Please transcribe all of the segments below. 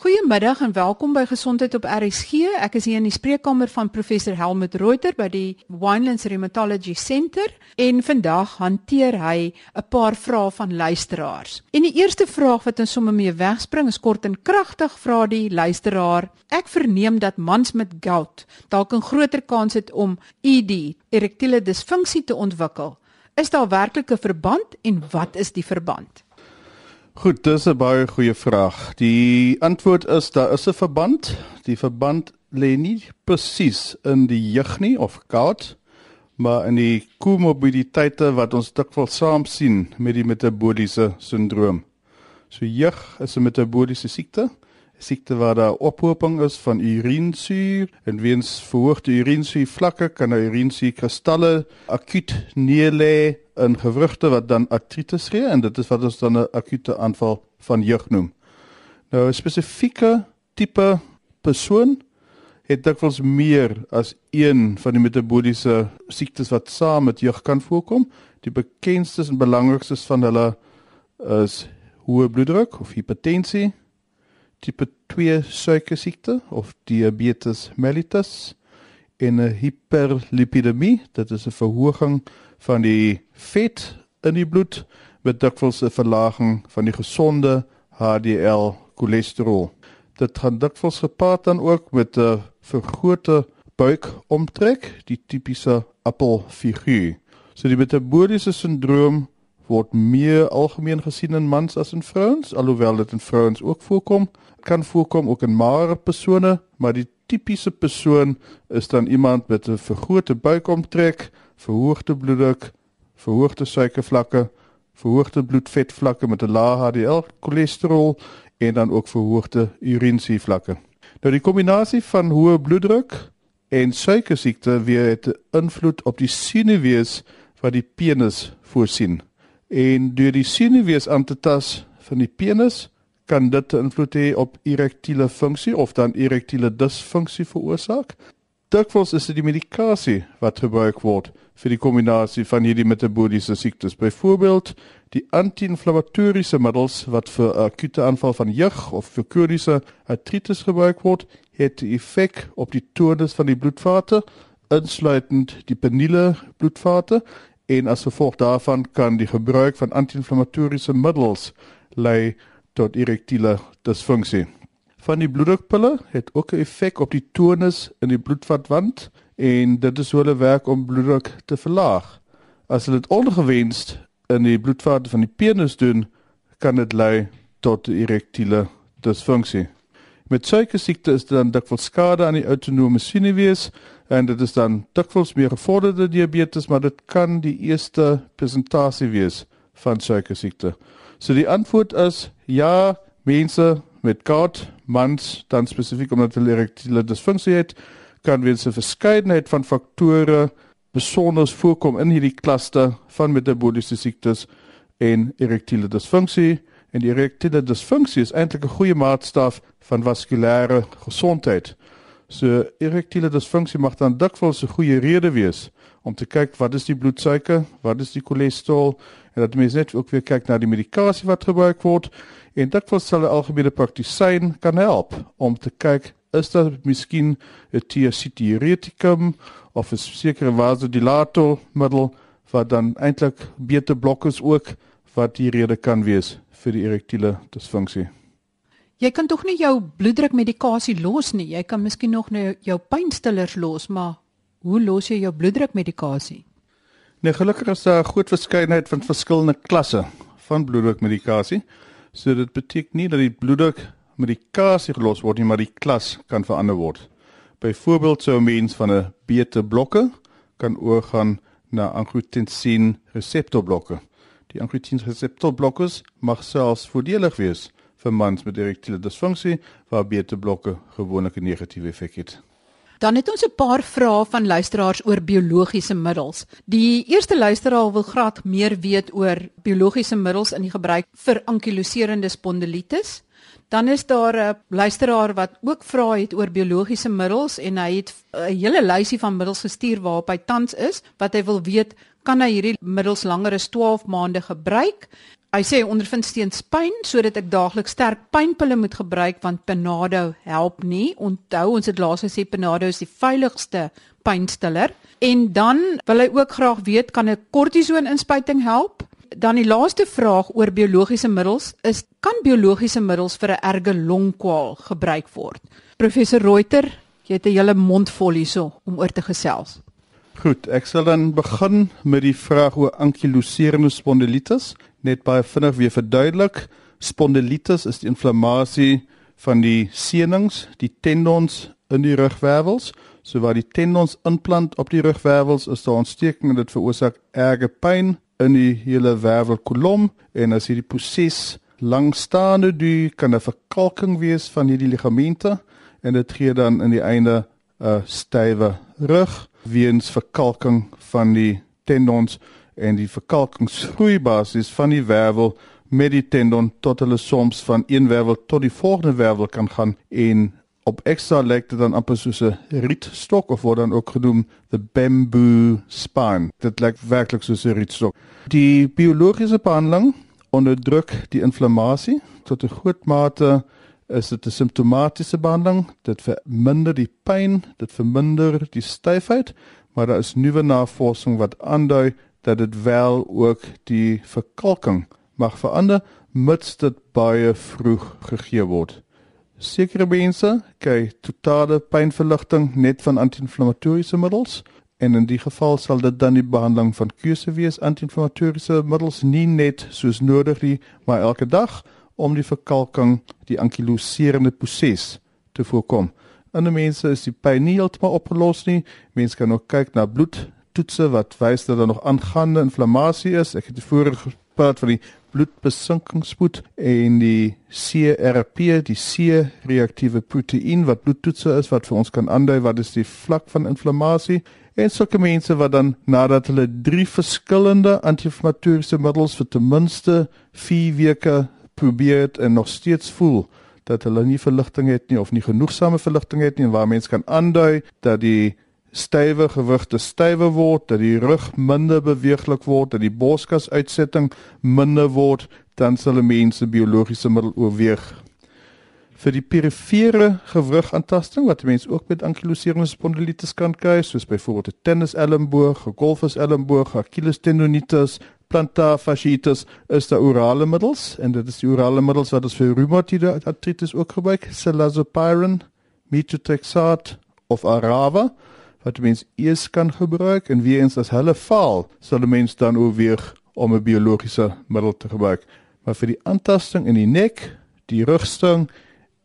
Goeiemiddag en welkom by Gesondheid op RSG. Ek is hier in die spreekkamer van professor Helmut Reuter by die Winelands Rheumatology Center en vandag hanteer hy 'n paar vrae van luisteraars. En die eerste vraag wat ons sommer mee wegspring is kort en kragtig vra die luisteraar: Ek verneem dat mans met gout dalk 'n groter kans het om ED, erektiele disfunksie te ontwikkel. Is daar werklik 'n verband en wat is die verband? Goed, dis 'n baie goeie vraag. Die antwoord is daar is 'n verband. Die verband lê nie presies in die jeug nie of gout, maar in die komorbiditeite wat ons dikwels saam sien met die metabooliese sindroom. So jeug is 'n metabooliese siekte siekte waar daar ophoping is van urinesuur en weens verhoogde urinesuur vlakke kan urinesuur kristalle akuut neerlê in gewrigte wat dan artritis gee en dit is wat ons dan 'n akute aanval van jeug noem. Nou 'n spesifieke tipe persoon het dikwels meer as een van die metabooliese siektes wat saam met jeug kan voorkom. Die bekendstes en belangrikstes van hulle is hoë bloeddruk of hipertensie, tipe 2 suikersiekte of diabetes mellitus en 'n hiperlipidemie, dit is 'n verhoging van die vet in die bloed met dikwels 'n verlaging van die gesonde HDL cholesterol. Dit kan dikwels gepaard dan ook met 'n vergrote buikomtrek, die tipiese appelfiguur. So die metaboliese sindroom word meer algemeen gesien in mans as in vrouens, alhoewel dit in vrouens ook voorkom. Kan voorkom ook in magere persone, maar die tipiese persoon is dan iemand met 'n vergrote buikomtrek, verhoogde bloeddruk, verhoogde suikervlakke, verhoogde bloedvetvlakke met 'n lae HDL cholesterol en dan ook verhoogde urinesuurvlakke. Nou die kombinasie van hoë bloeddruk en suikersiekte weer het invloed op die sinewees wat die penis voorsien en deur die senuwees aan te tas van die penis kan dit 'n invloed hê op erektiele funksie of dan erektiele disfunksie veroorsaak. Dikwels is dit die medikasie wat gebruik word vir die kombinasie van hierdie metabooliese siektes. Byvoorbeeld die anti-inflammatoriese middels wat vir akute aanval van jeug of vir kroniese artritis gebruik word, het 'n effek op die tonus van die bloedvate, insluitend die peniele bloedvate en as gevolg daarvan kan die gebruik van anti-inflammatoriese middels lei tot erektiele disfunksie. Van die bloeddrukpille het ook 'n effek op die tonus in die bloedvatwand en dit is hulle werk om bloeddruk te verlaag. As dit ongewenst in die bloedvat van die penis doen, kan dit lei tot erektiele disfunksie. Met suikersiekte is dan dikwels skade aan die autonome senuwees en dit is dan dikwels meer gevorderde diabetes, maar dit kan die eerste presentasie wees van suikersiekte. So die antwoord is ja, mense met gout, mans dan spesifiek omdat hulle erektiele disfunksie het, kan weens 'n verskeidenheid van faktore besonders voorkom in hierdie klaste van metabooliese siektes en erektiele disfunksie. En die erektiele disfunksie is eintlik 'n goeie maatstaf van vaskulêre gesondheid. So erektiele disfunksie mag dan dikwels 'n goeie rede wees om te kyk wat is die bloedsuiker, wat is die cholesterol en dat mens net ook weer kyk na die medikasie wat gebruik word en dikwels sal 'n algemene praktisyn kan help om te kyk is daar miskien 'n thiazidiureticum of 'n sekere vasodilator middel wat dan eintlik beter blokkers ook wat die rede kan wees vir die erektiele disfunksie. Jy kan tog nie jou bloeddrukmedikasie los nie. Jy kan miskien nog nou jou pynstillers los, maar hoe los jy jou bloeddrukmedikasie? Nee, gelukkig is daar 'n groot verskeidenheid van verskillende klasse van bloeddrukmedikasie. So dit beteken nie dat die bloeddrukmedikasie gelos word nie, maar die klas kan verander word. Byvoorbeeld sou 'n mens van 'n beta blokker kan oorgaan na angiotensin reseptorblokker. Die angiotensin reseptorblokkers mag selfs voordelig wees vir mans met erektiele disfunksie waar beta-blokke gewoonlik 'n negatiewe effek het. Dan het ons 'n paar vrae van luisteraars oor biologiese middels. Die eerste luisteraar wil graag meer weet oor biologiese middels in die gebruik vir ankyloserende spondilitis. Dan is daar 'n luisteraar wat ook vra het oor biologiese middels en hy het 'n hele lysie van middels gestuur waarop hy tans is wat hy wil weet kan hy hierdie middels langer as 12 maande gebruik Hy sê ondervind steeds pyn sodat ek daagliks sterk pynpille moet gebruik want Panado help nie. Onthou ons het laas gesê Panado is die veiligste pynstiller. En dan wil hy ook graag weet kan 'n kortison-inspuiting help? Dan die laaste vraag oor biologiese middels is kan biologiese middels vir 'n erge longkwaal gebruik word? Professor Reuter, jy het 'n hele mond vol hierso om oor te gesels. Goed, ek sal dan begin met die vraag oor ankyloserende spondilitis net baie vinnig weer verduidelik. Spondilitis is die inflammasie van die senings, die tendons in die rugwervels. So waar die tendons implant op die rugwervels is daar ontsteking en dit veroorsaak erge pyn in die hele wervelkolom en as hierdie proses langstaande duur kan 'n verkalking wees van hierdie ligamente en dit gee dan in die einde 'n stywe rug weens verkalking van die tendons en die verkalkingsgroeibasis van die wervel met die tendon tot hulle soms van een wervel tot die volgende wervel kan gaan en op ekstra lyk dit dan amper soos 'n rietstok of word dan ook genoem the bamboo spine. Dit lyk werklik soos 'n rietstok. Die biologiese behandeling onderdruk die inflammasie tot 'n groot mate is dit 'n simptomatiese behandeling dit verminder die pyn dit verminder die styfheid maar daar is nuwe navorsing wat aandui dat dit wel ook die verkalking mag verander mits dit baie vroeg gegee word. Sekere mense kry totale pynverligting net van anti-inflammatoriese middels en in die geval sal dit dan die behandeling van keuse wees anti-inflammatoriese middels nie net soos nodig nie, maar elke dag om die verkalking, die ankyloserende proses te voorkom. Ander mense is die pyn nie heeltemal opgelos nie. Mense kan ook kyk na bloed toetse wat wys dat daar nog aangaande inflammasie is. Ek het tevore gepraat van die bloedbesinkingsspoed en die CRP, die C-reaktiewe proteïen wat bloedtoetse is wat vir ons kan aandui wat is die vlak van inflammasie. En sulke mense wat dan nadat hulle drie verskillende anti-inflammatoriese middels vir ten minste 4 weke probeer het en nog steeds voel dat hulle nie verligting het nie of nie genoegsame verligting het nie en waar mense kan aandui dat die stywe gewigte stywe word, dat die rug minder beweeglik word, dat die borskas uitsetting minder word, dan sal 'n mens 'n biologiese middel oorweeg. Vir die perifere gewrigaantasting wat mense ook met ankyloserende spondilitis kan kry, soos byvoorbeeld 'n tennis elmboog, 'n golfers elmboog, Plantar fasciitis, is daar orale middels en dit is die orale middels wat ons vir reumatoïde artritis ook gebruik, cilazopirin, methotrexate of Arava wat mens eers kan gebruik en wie eens as hulle faal, sal mens dan oorweeg om 'n biologiese middel te gebruik. Maar vir die aantasting in die nek, die rugstring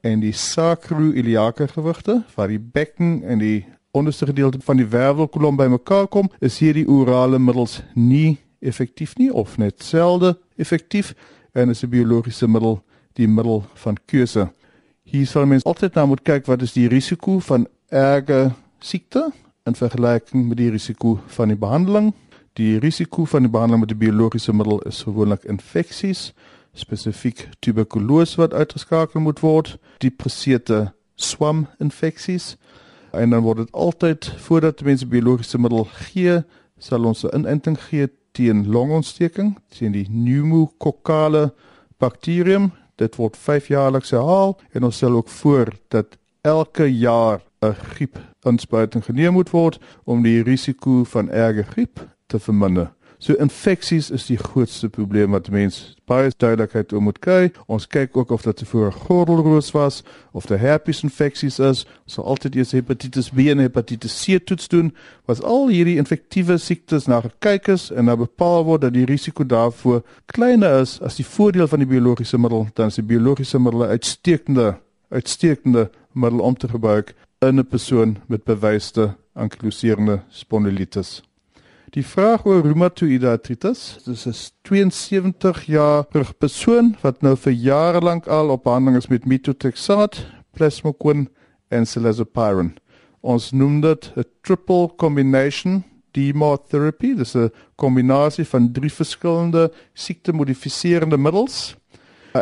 en die sacroiliaca gewigte, waar die bekken en die onderste gedeelte van die wervelkolom bymekaar kom, is hierdie orale middels nie effektief nie of net selde effektief en is 'n biologiese middel die middel van keuse. Hier sal mens altyd na moet kyk wat is die risiko van erge siekte in vergelyking met die risiko van die behandeling. Die risiko van die behandeling met 'n biologiese middel is gewoonlik infeksies, spesifiek tuberkulose wat uitgeskakel moet word, depressiewe swaminfeksies. En dan word dit altyd voordat mense biologiese middel gee, sal ons 'n inenting gee teen longontsteking, teen die pneumokokkale bakterium. Dit word 5 jaarliks herhaal en ons sal ook voor dat elke jaar 'n griepinspuiting geneem moet word om die risiko van erge griep te verminder. So infeksies is die grootste probleem wat mense baie duidelikheid oor moet kry. Ons kyk ook of dit tevore gordelroos was of dit herpes infeksies is. Ons sal altyd eers hepatitis B en hepatitis C toets doen. Was al hierdie infektiewe siektes na gekyk is en nou bepaal word dat die risiko daarvoor kleiner is as die voordeel van die biologiese middel, dan is die biologiese middel uitstekende uitstekende middel om te gebruik in 'n persoon met bewyste ankyloserende spondilitis. Die vraag oor reumatoïde artritis, dis 'n 72 jarige persoon wat nou vir jare lank al op behandeling is met methotrexate, plasmocin en cilazopirin. Ons noem dit 'n triple combination chemotherapy, dis 'n kombinasie van drie verskillende siektemodifiserende middels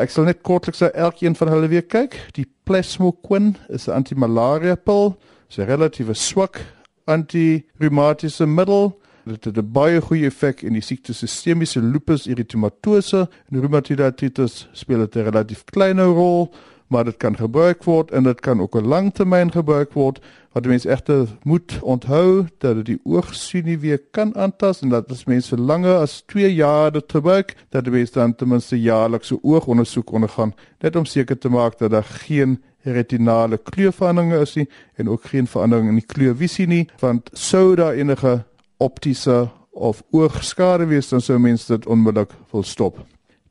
ek sal net kortliks na elkeen van hulle weer kyk. Die Plasmoquin is 'n antimalaria pil. 'n relatief swak anti-reumatiese middel. Dit het 'n baie goeie effek in die siekte sistemiese lupus erythematose en rheumatoid arthritis speel dit 'n relatief klein rol, maar dit kan gebruik word en dit kan ook 'n langtermyn gebruik word. Wat mense egter moet onthou dat dit die oogsien nie weer kan aantas en dat as mense langer as 2 jaar dit gebruik, dat mense dan ten minste jaarlikse oogondersoek ondergaan, net om seker te maak dat daar geen retinale kleurveranderinge is nie en ook geen verandering in die kleurvisie nie, want sou daar enige optiese of oogskade wees dan sou mense dit onmiddellik wil stop.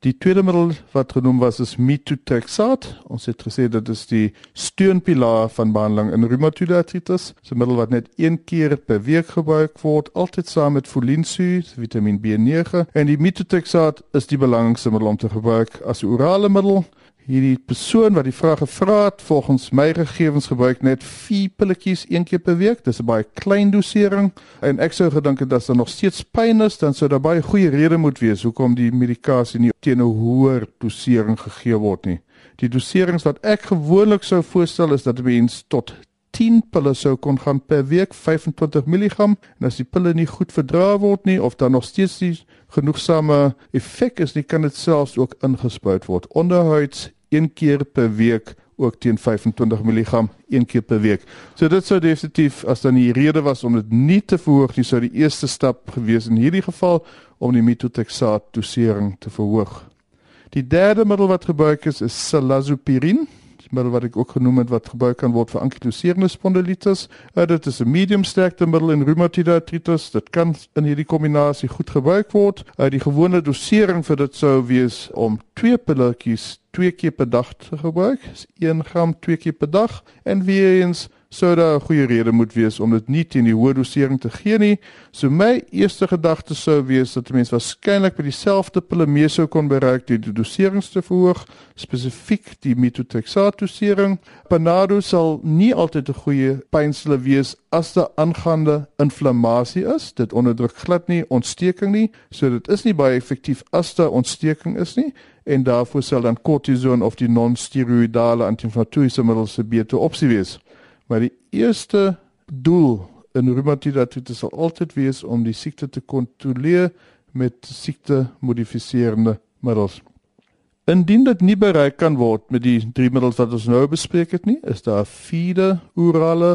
Die tweede middel wat genoem was is methotrexate. Ons het gesê dit is die steunpilaar van behandeling in reumatoïde artritis. Dit is 'n middel wat net een keer per week gebruik word, altyd saam met folinsuur, Vitamiin B9 en die methotrexate is die belangrikste middel om te gebruik as orale middel. Hierdie persoon wat die vraag gevra het, volgens my gegevens gebruik net 4 pilletjies een keer per week. Dis 'n baie klein dosering en ek sou gedink het dat daar nog steeds pyn is, dan sou daar baie goeie rede moet wees hoekom die medikasie nie teen 'n hoër dosering gegee word nie. Die doserings wat ek gewoonlik sou voorstel is dat 'n mens tot 10 pille sou kon gaan per week 25 mg en as die pille nie goed verdra word nie of daar nog steeds nie genoegsame effek is nie kan dit selfs ook ingespuit word onderhuids een keer per week ook teen 25 mg een keer per week. So dit sou definitief as dan die rede was om dit nie te verhoog nie sou die eerste stap gewees in hierdie geval om die methotrexate dosering te verhoog. Die derde middel wat gebruik is is cilazopirin middel wat ek ook genoem het wat gebruik kan word vir ankyloserende spondilitis. Uh, dit is 'n medium sterkte middel in reumatoïde artritis. Dit kan in hierdie kombinasie goed gebruik word. Uh, die gewone dosering vir dit sou wees om twee pilletjies twee keer per dag te gebruik. Dis 1 gram twee keer per dag en weer eens sou daar 'n goeie rede moet wees om dit nie teen die hoë dosering te gee nie. So my eerste gedagte sou wees dat mense waarskynlik by dieselfde pille mee sou kon bereik die, die doserings te verhoog, spesifiek die methotrexate dosering. Panado sal nie altyd 'n goeie pynstiller wees as daar aangaande inflammasie is. Dit onderdruk glad nie ontsteking nie, so dit is nie baie effektief as daar ontsteking is nie en daarvoor sal dan kortison of die non-steroidale anti-inflammatoriese middels 'n beter opsie wees. Maar die eerste doel in reumatoïde artritis sal altyd wees om die siekte te kontroleer met siekte modifiserende middels. Indien dit nie bereik kan word met die drie middels wat ons nou bespreek het nie, is daar vierde orale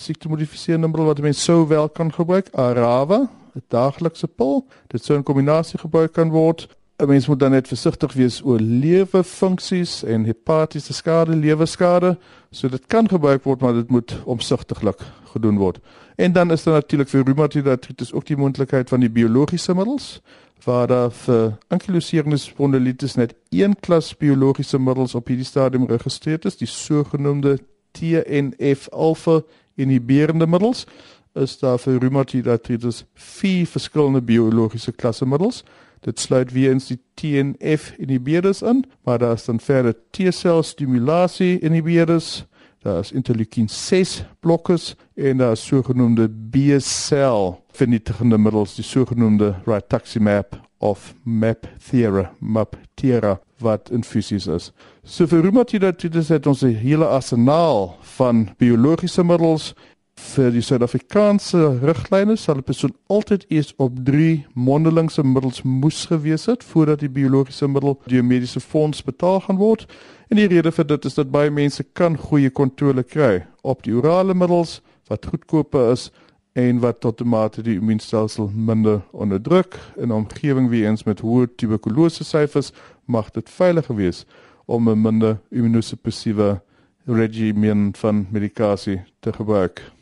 siekte modifiserende middel wat mens sou wel kan gebruik, Arava, 'n daaglikse pil. Dit sou in kombinasie gebruik kan word 'n mens moet dan net versigtig wees oor lewefunksies en hepatiese skade, lewerskade. So dit kan gebruik word, maar dit moet omsigtiglik gedoen word. En dan is daar natuurlik vir reumatoïde artritis ook die moontlikheid van die biologiese middels waar daar vir ankyloserende spondilitis net een klas biologiese middels op hierdie stadium geregistreer is, die sogenaamde TNF-alpha inhiberende middels. Is daar vir reumatoïde artritis vier verskillende biologiese klasse middels. Dit sluit weer eens die TNF inhibitors in, maar daar is dan verder T-sel stimulasie inhibitors, daar is interleukin 6 blokkers en daar is sogenaamde B-sel vernietigende middels, die sogenaamde rituximab of MAPTHERA, MAPTHERA wat infusies is. So vir reumatoïde artritis het ons 'n hele arsenaal van biologiese middels vir die Suid-Afrikaanse riglyne sal 'n persoon altyd eers op 3 mondelingse middels moes gewees het voordat die biologiese middel deur mediese fonds betaal gaan word. En die rede vir dit is dat baie mense kan goeie kontrole kry op die orale middels wat goedkoper is en wat outomaties die immuunstelsel minder onderdruk in 'n omgewing wie eens met hoë tuberkulose syfers mag dit veiliger wees om 'n minder immunosuppressiewe regime van medikasie te gebruik.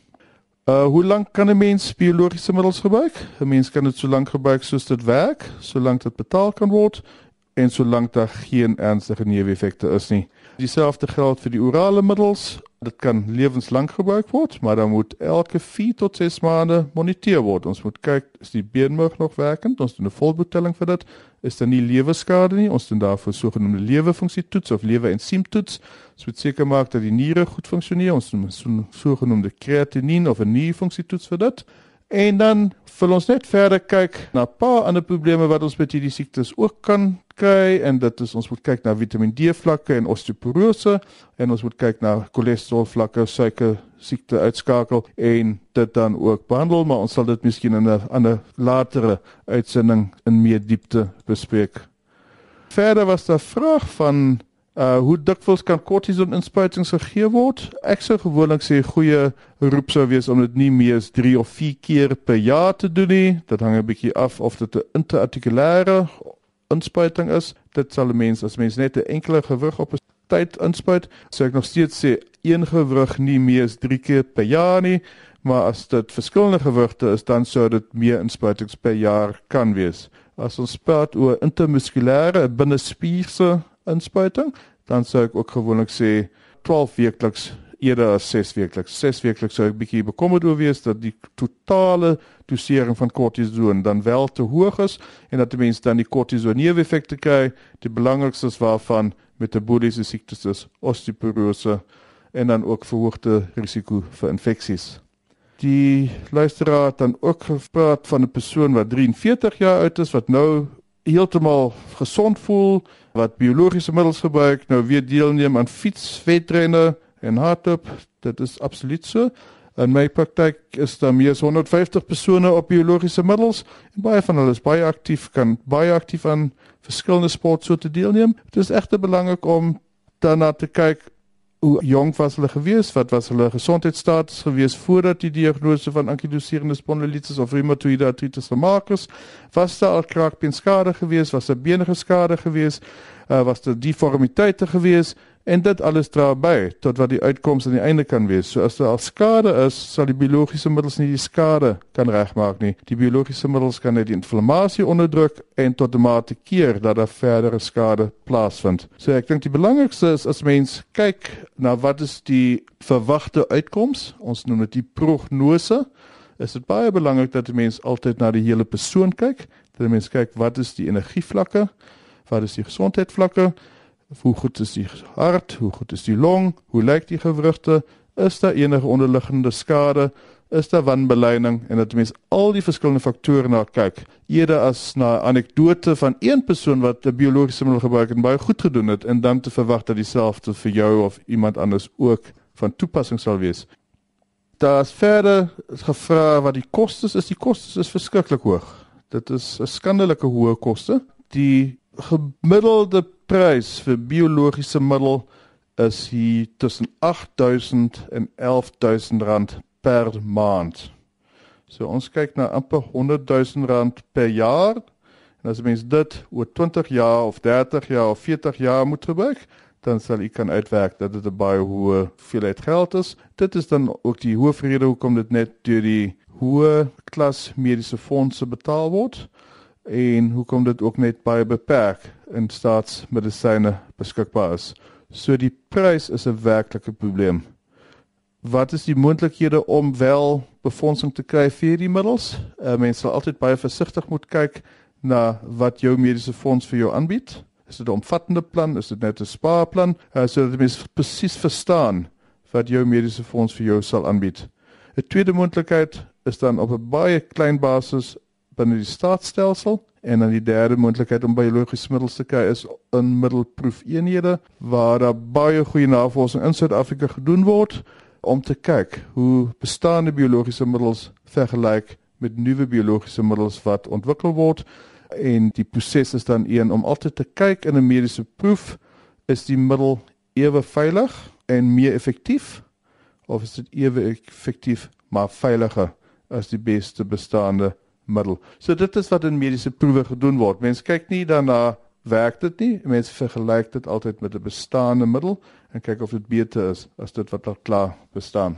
Uh hoe lank kan 'n mens biologiese middels gebruik? 'n Mens kan dit so lank gebruik soos dit werk, solank dit betaal kan word en solank daar geen ernstige neeweffekte is nie. Dieselfde geld vir die orale middels. Dit kan lewenslank gebruik word, maar dan moet elke 4 tot 6 maande moniteer word. Ons moet kyk is die beenmerg nog werkend? Ons doen 'n volbloedtelling vir dit. Is daar nie lewerskade nie? Ons doen daarvoor sogenaamde lewerfunksietoets of lewerensiemtoets. Ons moet seker maak dat die niere goed funksioneer. Ons doen so sogenaamde kreatinien of 'n nierfunksietoets vir dit. En dan wil ons net verder kyk na 'n paar ander probleme wat ons met hierdie siektes ook kan kry. En dit is ons moet kyk na Vitamiin D vlakke en osteoporose. En ons moet kyk na cholesterol vlakke, suiker siekte uitskakel en dit dan ook behandel, maar ons sal dit miskien in 'n ander latere uitsending in meer diepte bespreek. Verder was daar vraag van uh hoe dikwels kan kortison inspuitings gegee word? Ek sou gewoonlik sê goeie roep sou wees om dit nie meer as 3 of 4 keer per jaar te doen nie. Dit hang 'n bietjie af of dit 'n intraartikulêre inspuiting is. Dit sal 'n mens as mens net 'n enkele gewrig op 'n tyd inspuit, sou ek nog steeds sê een gewrig nie meer as 3 keer per jaar nie, maar as dit verskillende gewrigte is, dan sou dit meer inspuitings per jaar kan wees. As ons praat oor intermuskulêre binnespierse inspuiting, dan sou ek ook gewoonlik sê 12 weekliks eerder as 6 weekliks. 6 weekliks sou ek bietjie bekommerd oor wees dat die totale dosering van kortison dan wel te hoog is en dat die mens dan die kortison neeweffekte kry. Die belangrikste waarvan metabooliese siektes is osteoporose en dan ook verhoogde risiko vir infeksies. Die luisteraar het dan ook gepraat van 'n persoon wat 43 jaar oud is wat nou heeltemal gesond voel, wat biologiese middels gebruik, nou weer deelneem aan fietswedrenne en hardloop. Dit is absoluut so. In my praktyk is daar meer as 150 persone op biologiese middels en baie van hulle is baie aktief, kan baie aktief aan verskillende sportsoorte deelneem. Dit is egter belangrik om daarna te kyk hoe jonk was hulle gewees, wat was hulle gesondheidsstatus gewees voordat die diagnose van ankyloserende spondylolitis of reumatoïde artritis gemaak is. Was daar al kraakbeenskade gewees, was daar benige skade gewees, uh, was daar deformiteite gewees? En dit alles dra by tot wat die uitkoms aan die einde kan wees. So as daar al skade is, sal die biologiese middels nie die skade kan regmaak nie. Die biologiese middels kan net die inflammasie onderdruk en tot 'n mate keer dat daar verdere skade plaasvind. So ek dink die belangrikste is as mens kyk na wat is die verwagte uitkoms, ons noem dit die prognose, is dit baie belangrik dat 'n mens altyd na die hele persoon kyk. Dat 'n mens kyk wat is die energievlakke, wat is die gesondheidsvlakke hoe goed is die hart, hoe goed is die long, hoe lyk die gewrigte, is daar enige onderliggende skade, is daar wanbeleining en dat mens al die verskillende faktore na kyk, eerder as na 'n anekdote van een persoon wat 'n biologiese middel gebruik en baie goed gedoen het en dan te verwag dat dieselfde vir jou of iemand anders ook van toepassing sal wees. Daar's verder gevra wat die kostes is. Die kostes is verskriklik hoog. Dit is 'n skandelike hoë koste. Die gemiddelde prys vir biologiese middel is hier tussen 8000 en 11000 rand per maand. So ons kyk na amper 100000 rand per jaar. En as mens dit oor 20 jaar of 30 jaar of 40 jaar moet gebruik, dan sal u kan uitwerk dat dit 'n baie hoë hoeveelheid geld is. Dit is dan ook die hoofrede hoekom dit net deur die hoë klas mediese fondse betaal word en hoekom dit ook net baie beperk in staatsmedisyne beskikbaar is. So die prys is 'n werklike probleem. Wat is die moontlikhede om wel befondsing te kry vir die middels? Uh, Mense sal altyd baie versigtig moet kyk na wat jou mediese fonds vir jou aanbied. Is dit 'n omvattende plan? Is dit net 'n spaarplan? Uh, sodat jy presies verstaan wat jou mediese fonds vir jou sal aanbied. 'n Tweede moontlikheid is dan op 'n baie klein basis binne die staatsstelsel en dan die derde moontlikheid om biologiese middels te kry is in middelproefeenhede waar daar baie goeie navorsing in Suid-Afrika gedoen word om te kyk hoe bestaande biologiese middels vergelyk met nuwe biologiese middels wat ontwikkel word. En die proses is dan een om altyd te kyk in 'n mediese proef is die middel ewe veilig en meer effektief of is dit ewe effektief maar veiliger as die beste bestaande middel. So dit is wat in mediese proewe gedoen word. Mense kyk nie daarna werk dit nie. Mense vergelyk dit altyd met 'n bestaande middel en kyk of dit beter is as dit wat al klaar bestaan.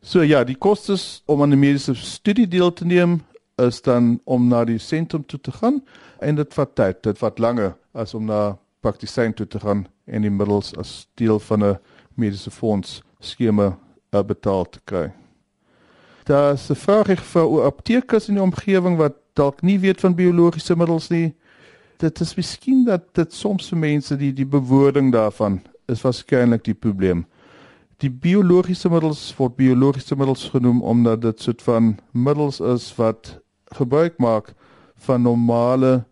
So ja, die kostes om aan 'n mediese studie deel te neem is dan om na die sentrum toe te gaan en dit vat tyd. Dit vat langer as om na praktisyn toe te gaan en die middels as deel van 'n mediese fonds skema uh, betaal te kry. Daar's 'n vraag vir oor aptekers in die omgewing wat dalk nie weet van biologiese middels nie. Dit is miskien dat dit soms vir mense die die bewoording daarvan is waarskynlik die probleem. Die biologiese middels word biologiese middels genoem omdat dit soort van middels is wat gebruik maak van normale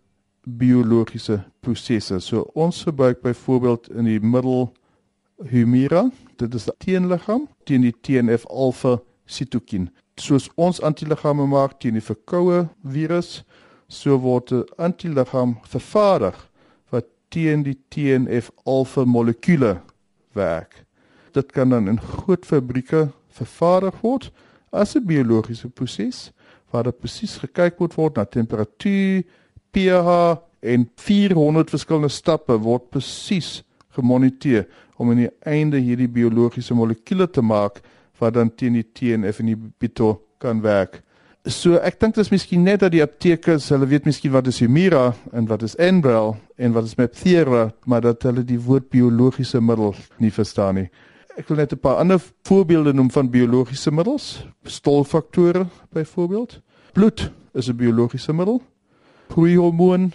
biologiese prosesse. So ons gebruik byvoorbeeld in die middel Humira, dit is 'n teenliggaam teen die TNF-alfa sitokien. Soos ons antiliggame maak teen die verkoue virus, so word 'n antiliggaam vervaardig wat teen die TNF-alfa molekule werk. Dit kan dan in groot fabrieke vervaardig word as 'n biologiese proses waar dit presies gekyk moet word na temperatuur, pH en 400 verskillende stappe word presies gemoniteer om aan die einde hierdie biologiese molekule te maak wat dan teen die TNF en die bito kan werk. So ek dink dit is miskien net dat die aptekers, hulle weet miskien wat is Humira en wat is Enbrel en wat is Mepthera, maar dat hulle die woord biologiese middel nie verstaan nie. Ek wil net 'n paar ander voorbeelde noem van biologiese middels. Stolfaktore byvoorbeeld. Bloed is 'n biologiese middel. Hormoon,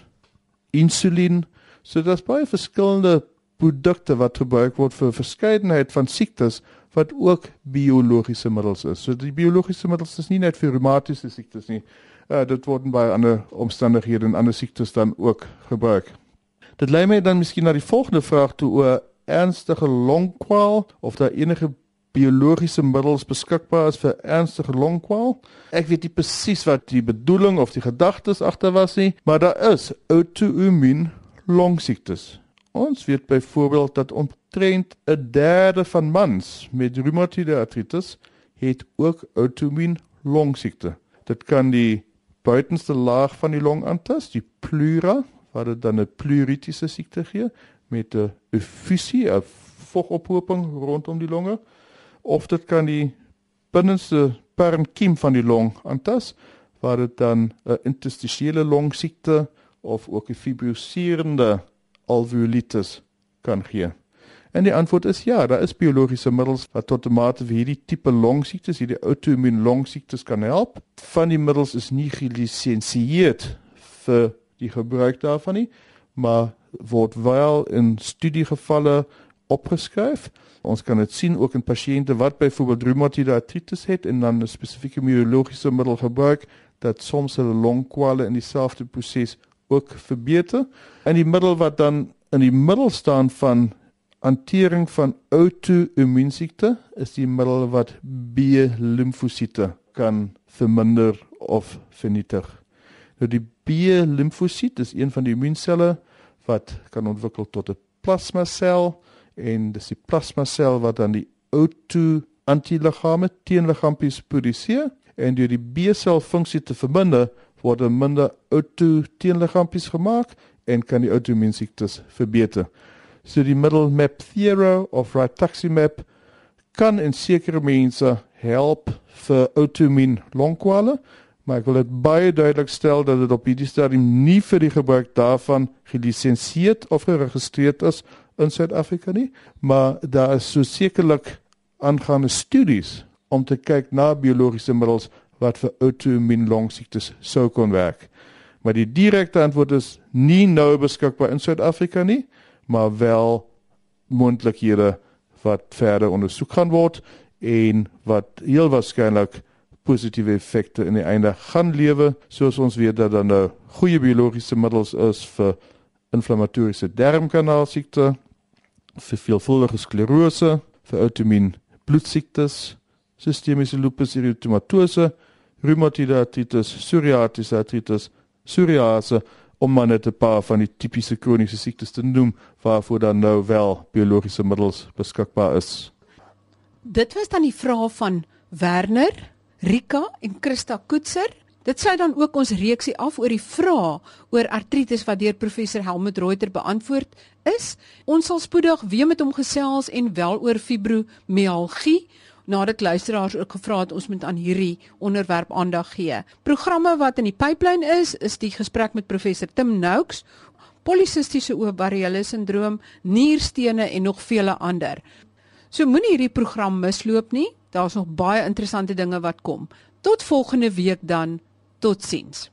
insulien, so daar's baie verskillende produkte wat gebruik word vir verskeidenheid van siektes wat ook biologiese middels is. So die biologiese middels is nie net vir reumatiese siektes nie. Uh, dit word by ander omstandighede en ander siektes dan ook gebruik. Dit lei my dan miskien na die volgende vraag toe oor ernstige longkwaal of daar enige biologiese middels beskikbaar is vir ernstige longkwaal. Ek weet nie presies wat die bedoeling of die gedagtes agter was nie, maar daar is outoimmuun longsiektes. Ons weet byvoorbeeld dat omtrent 'n derde van mans met reumatoïde artritis het ook outoimmuun longsiekte. Dit kan die buitenste laag van die long aantas, die pleura, wat dit dan 'n pleuritiese siekte gee met 'n effusie, 'n vogophoping rondom die longe, of dit kan die binneste parenkiem van die long aantas, waar dit dan 'n interstitiële longsiekte of ook 'n fibroserende alveolitis kan gee? En die antwoord is ja, daar is biologiese middels wat tot mate vir hierdie tipe longsiektes, hierdie outoimmuun longsiektes kan help. Van die middels is nie gelisensieerd vir die gebruik daarvan nie, maar word wel in studiegevalle opgeskryf. Ons kan dit sien ook in pasiënte wat byvoorbeeld reumatoïde artritis het en dan 'n spesifieke biologiese middel gebruik dat soms hulle longkwale in dieselfde proses ook verbeter. En die middel wat dan in die middel staan van hantering van outoimmuunsiekte is die middel wat B-limfosiete kan verminder of vernietig. Nou die B-limfosiet is een van die immuunselle wat kan ontwikkel tot 'n plasmasel en dis die plasmasel wat dan die outo-antiliggame teenliggaampies produseer en deur die B-sel funksie te verminder word minder outo-teenliggaampies gemaak en kan die outoimmuunsiektes verbeter. So die middel Mepthera of Rituximab kan in sekere mense help vir outoimmuun longkwale, maar ek wil dit baie duidelik stel dat dit op hierdie stadium nie vir die gebruik daarvan gelisensieerd of geregistreer is in Suid-Afrika nie, maar daar is so sekerlik aangaande studies om te kyk na biologiese middels wat vir outoimmuun longsiektes sou kon werk. Maar die direkte antwoord is nie nou beskikbaar in Suid-Afrika nie, maar wel moontlikhede wat verder ondersoek gaan word en wat heel waarskynlik positiewe effekte in die einde gaan lewe, soos ons weet dat dan nou goeie biologiese middels is vir inflammatoriese darmkanaalsiekte, vir veelvuldige sklerose, vir outoimmuun bloedsiektes, sistemiese lupus erythematose, reumatoïde artritis, psoriatiese artritis, psoriase om maar net 'n paar van die tipiese kroniese siektes te noem waarvoor dan nou wel biologiese middels beskikbaar is. Dit was dan die vrae van Werner, Rika en Christa Koetser. Dit sê dan ook ons reeksie af oor die vrae oor artritis wat deur professor Helmut Reuter beantwoord is. Ons sal spoedig weer met hom gesels en wel oor fibromialgie nadat luisteraars ook gevra het ons moet aan hierdie onderwerp aandag gee. Programme wat in die pipeline is, is die gesprek met professor Tim Noakes, polisistiese ovariële sindroom, nierstene en nog vele ander. So moenie hierdie program misloop nie. Daar's nog baie interessante dinge wat kom. Tot volgende week dan. Totsiens.